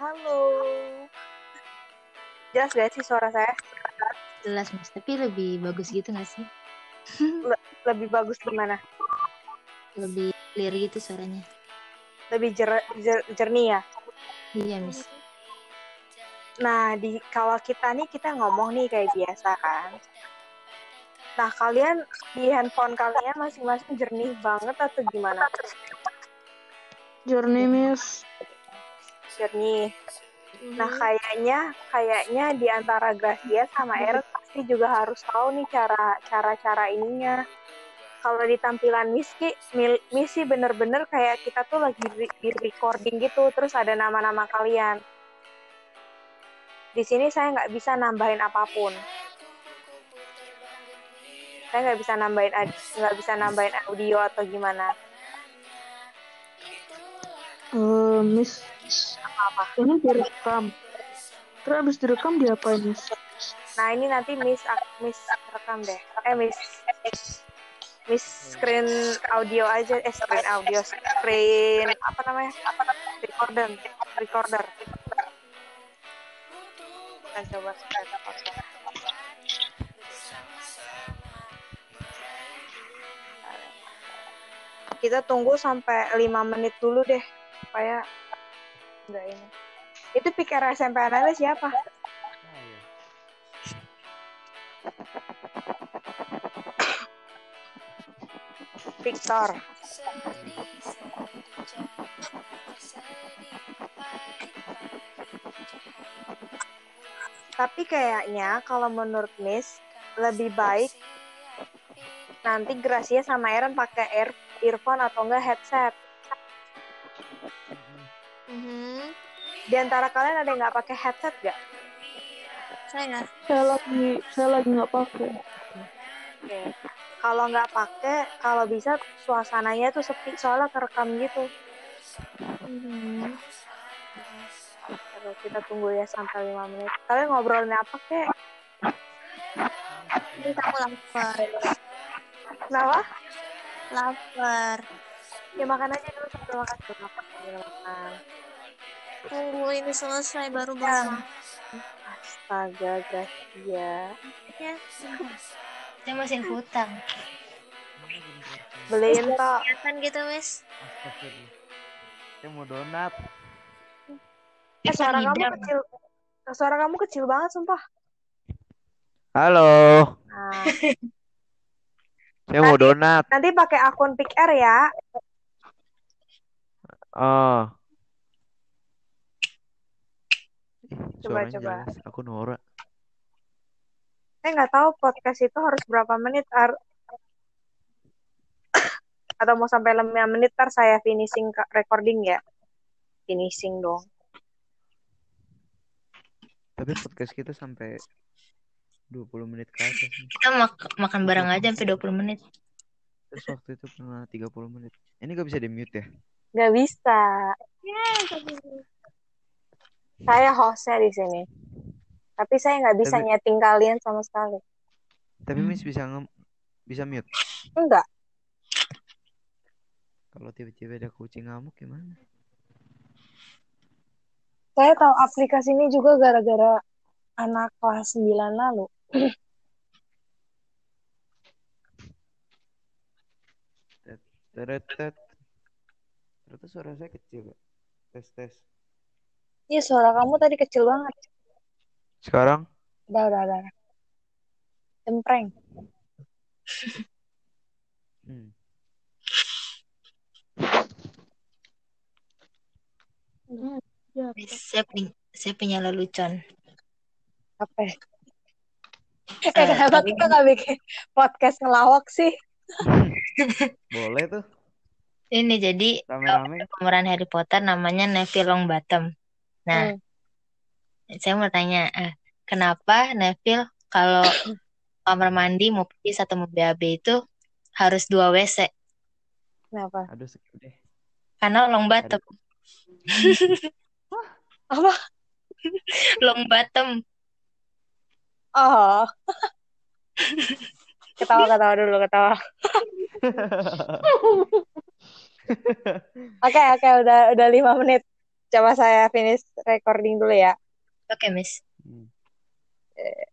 Halo. Jelas gak sih suara saya? Jelas mas, tapi lebih bagus gitu gak sih? Lebih bagus gimana? Lebih clear gitu suaranya. Lebih jer- jer- jernih ya? Iya mis. Nah, di kalau kita nih kita ngomong nih kayak biasa kan. Nah, kalian di handphone kalian masing-masing jernih banget atau gimana? Journey Miss. Jernih. Nah, kayaknya kayaknya di antara Gracia sama Aaron pasti juga harus tahu nih cara cara cara ininya. Kalau di tampilan Miski, Misi bener-bener kayak kita tuh lagi di, di recording gitu, terus ada nama-nama kalian. Di sini saya nggak bisa nambahin apa pun. Saya nggak bisa nambahin nggak bisa nambahin audio atau gimana. Eh, Miss, Apa? ini direkam. Terus abis direkam diapain Miss? Nah ini nanti Miss Miss rekam deh. Eh Miss Miss screen audio aja, eh screen audio, screen apa namanya? Recorder, recorder. Kita coba screen recorder. Kita tunggu sampai 5 menit dulu deh supaya enggak ini. Itu pikir SMP analis siapa? Victor. Tapi kayaknya kalau menurut Miss lebih baik nanti Gracia sama Aaron pakai ear earphone atau enggak headset. Di antara kalian ada yang nggak pakai headset gak? Saya Saya lagi, saya lagi nggak pakai. Oke. Kalau nggak pakai, kalau bisa suasananya tuh sepi soalnya kerekam gitu. Mhm. Coba kita tunggu ya sampai 5 menit. Kalian ngobrolin apa kek? Ini kamu lapar. Kenapa? Lapar. Ya makan aja dulu sambil makan makan makan. Tunggu ini selesai baru Ya. bang. Astaga, Gracia. Ya. Saya masih hutang. Beliin tok. Kelihatan gitu wes. Astagfirullah. Saya mau donat. Eh, suara kamu kecil. Suara kamu kecil banget, sumpah. Halo. Nah, Saya mau donat. nanti pakai akun PickR ya. Oh. Coba, suaranya coba. jelas. Aku Nora. Saya nggak tahu podcast itu harus berapa menit. Ar- Atau mau sampai 5 menit, ntar saya finishing ke- recording ya. Finishing dong. Tapi podcast kita sampai 20 menit ke atas. Kita mak- makan bareng aja sampai 20 menit. Terus waktu itu pernah 30 menit. Ini gak bisa di mute ya? Nggak bisa. Saya hostnya di sini. Tapi saya nggak bisa Tapi- nyeting kalian sama sekali. Tapi Hmm. Miss bisa nge bisa mute. Enggak. Kalau tiba-tiba ada kucing ngamuk gimana? Saya tahu aplikasi ini juga gara-gara anak kelas 9 lalu. Teret. Ternyata suara saya kecil. ya? Tes tes. Iya, suara kamu tadi kecil banget. Sekarang Udah, udah, udah. Cempreng. hmm. Ya, Saya punya, saya punya lelucon. Apa ya? Eh, kenapa kita nggak bikin podcast ngelawak sih? Boleh tuh. Ini jadi Rame-rame. pemeran Harry Potter namanya Neville Longbottom. Nah, saya mau tanya, eh, kenapa Neville kalau kamar mandi mau pipis atau mau BAB itu harus dua WC? Kenapa? Aduh deh. Karena long bottom. Apa? long bottom. Oh. ketawa, ketawa dulu, ketawa. Oke, oke, udah udah lima menit. Coba saya finish recording dulu ya. Oke, Miss. Hmm. Eh,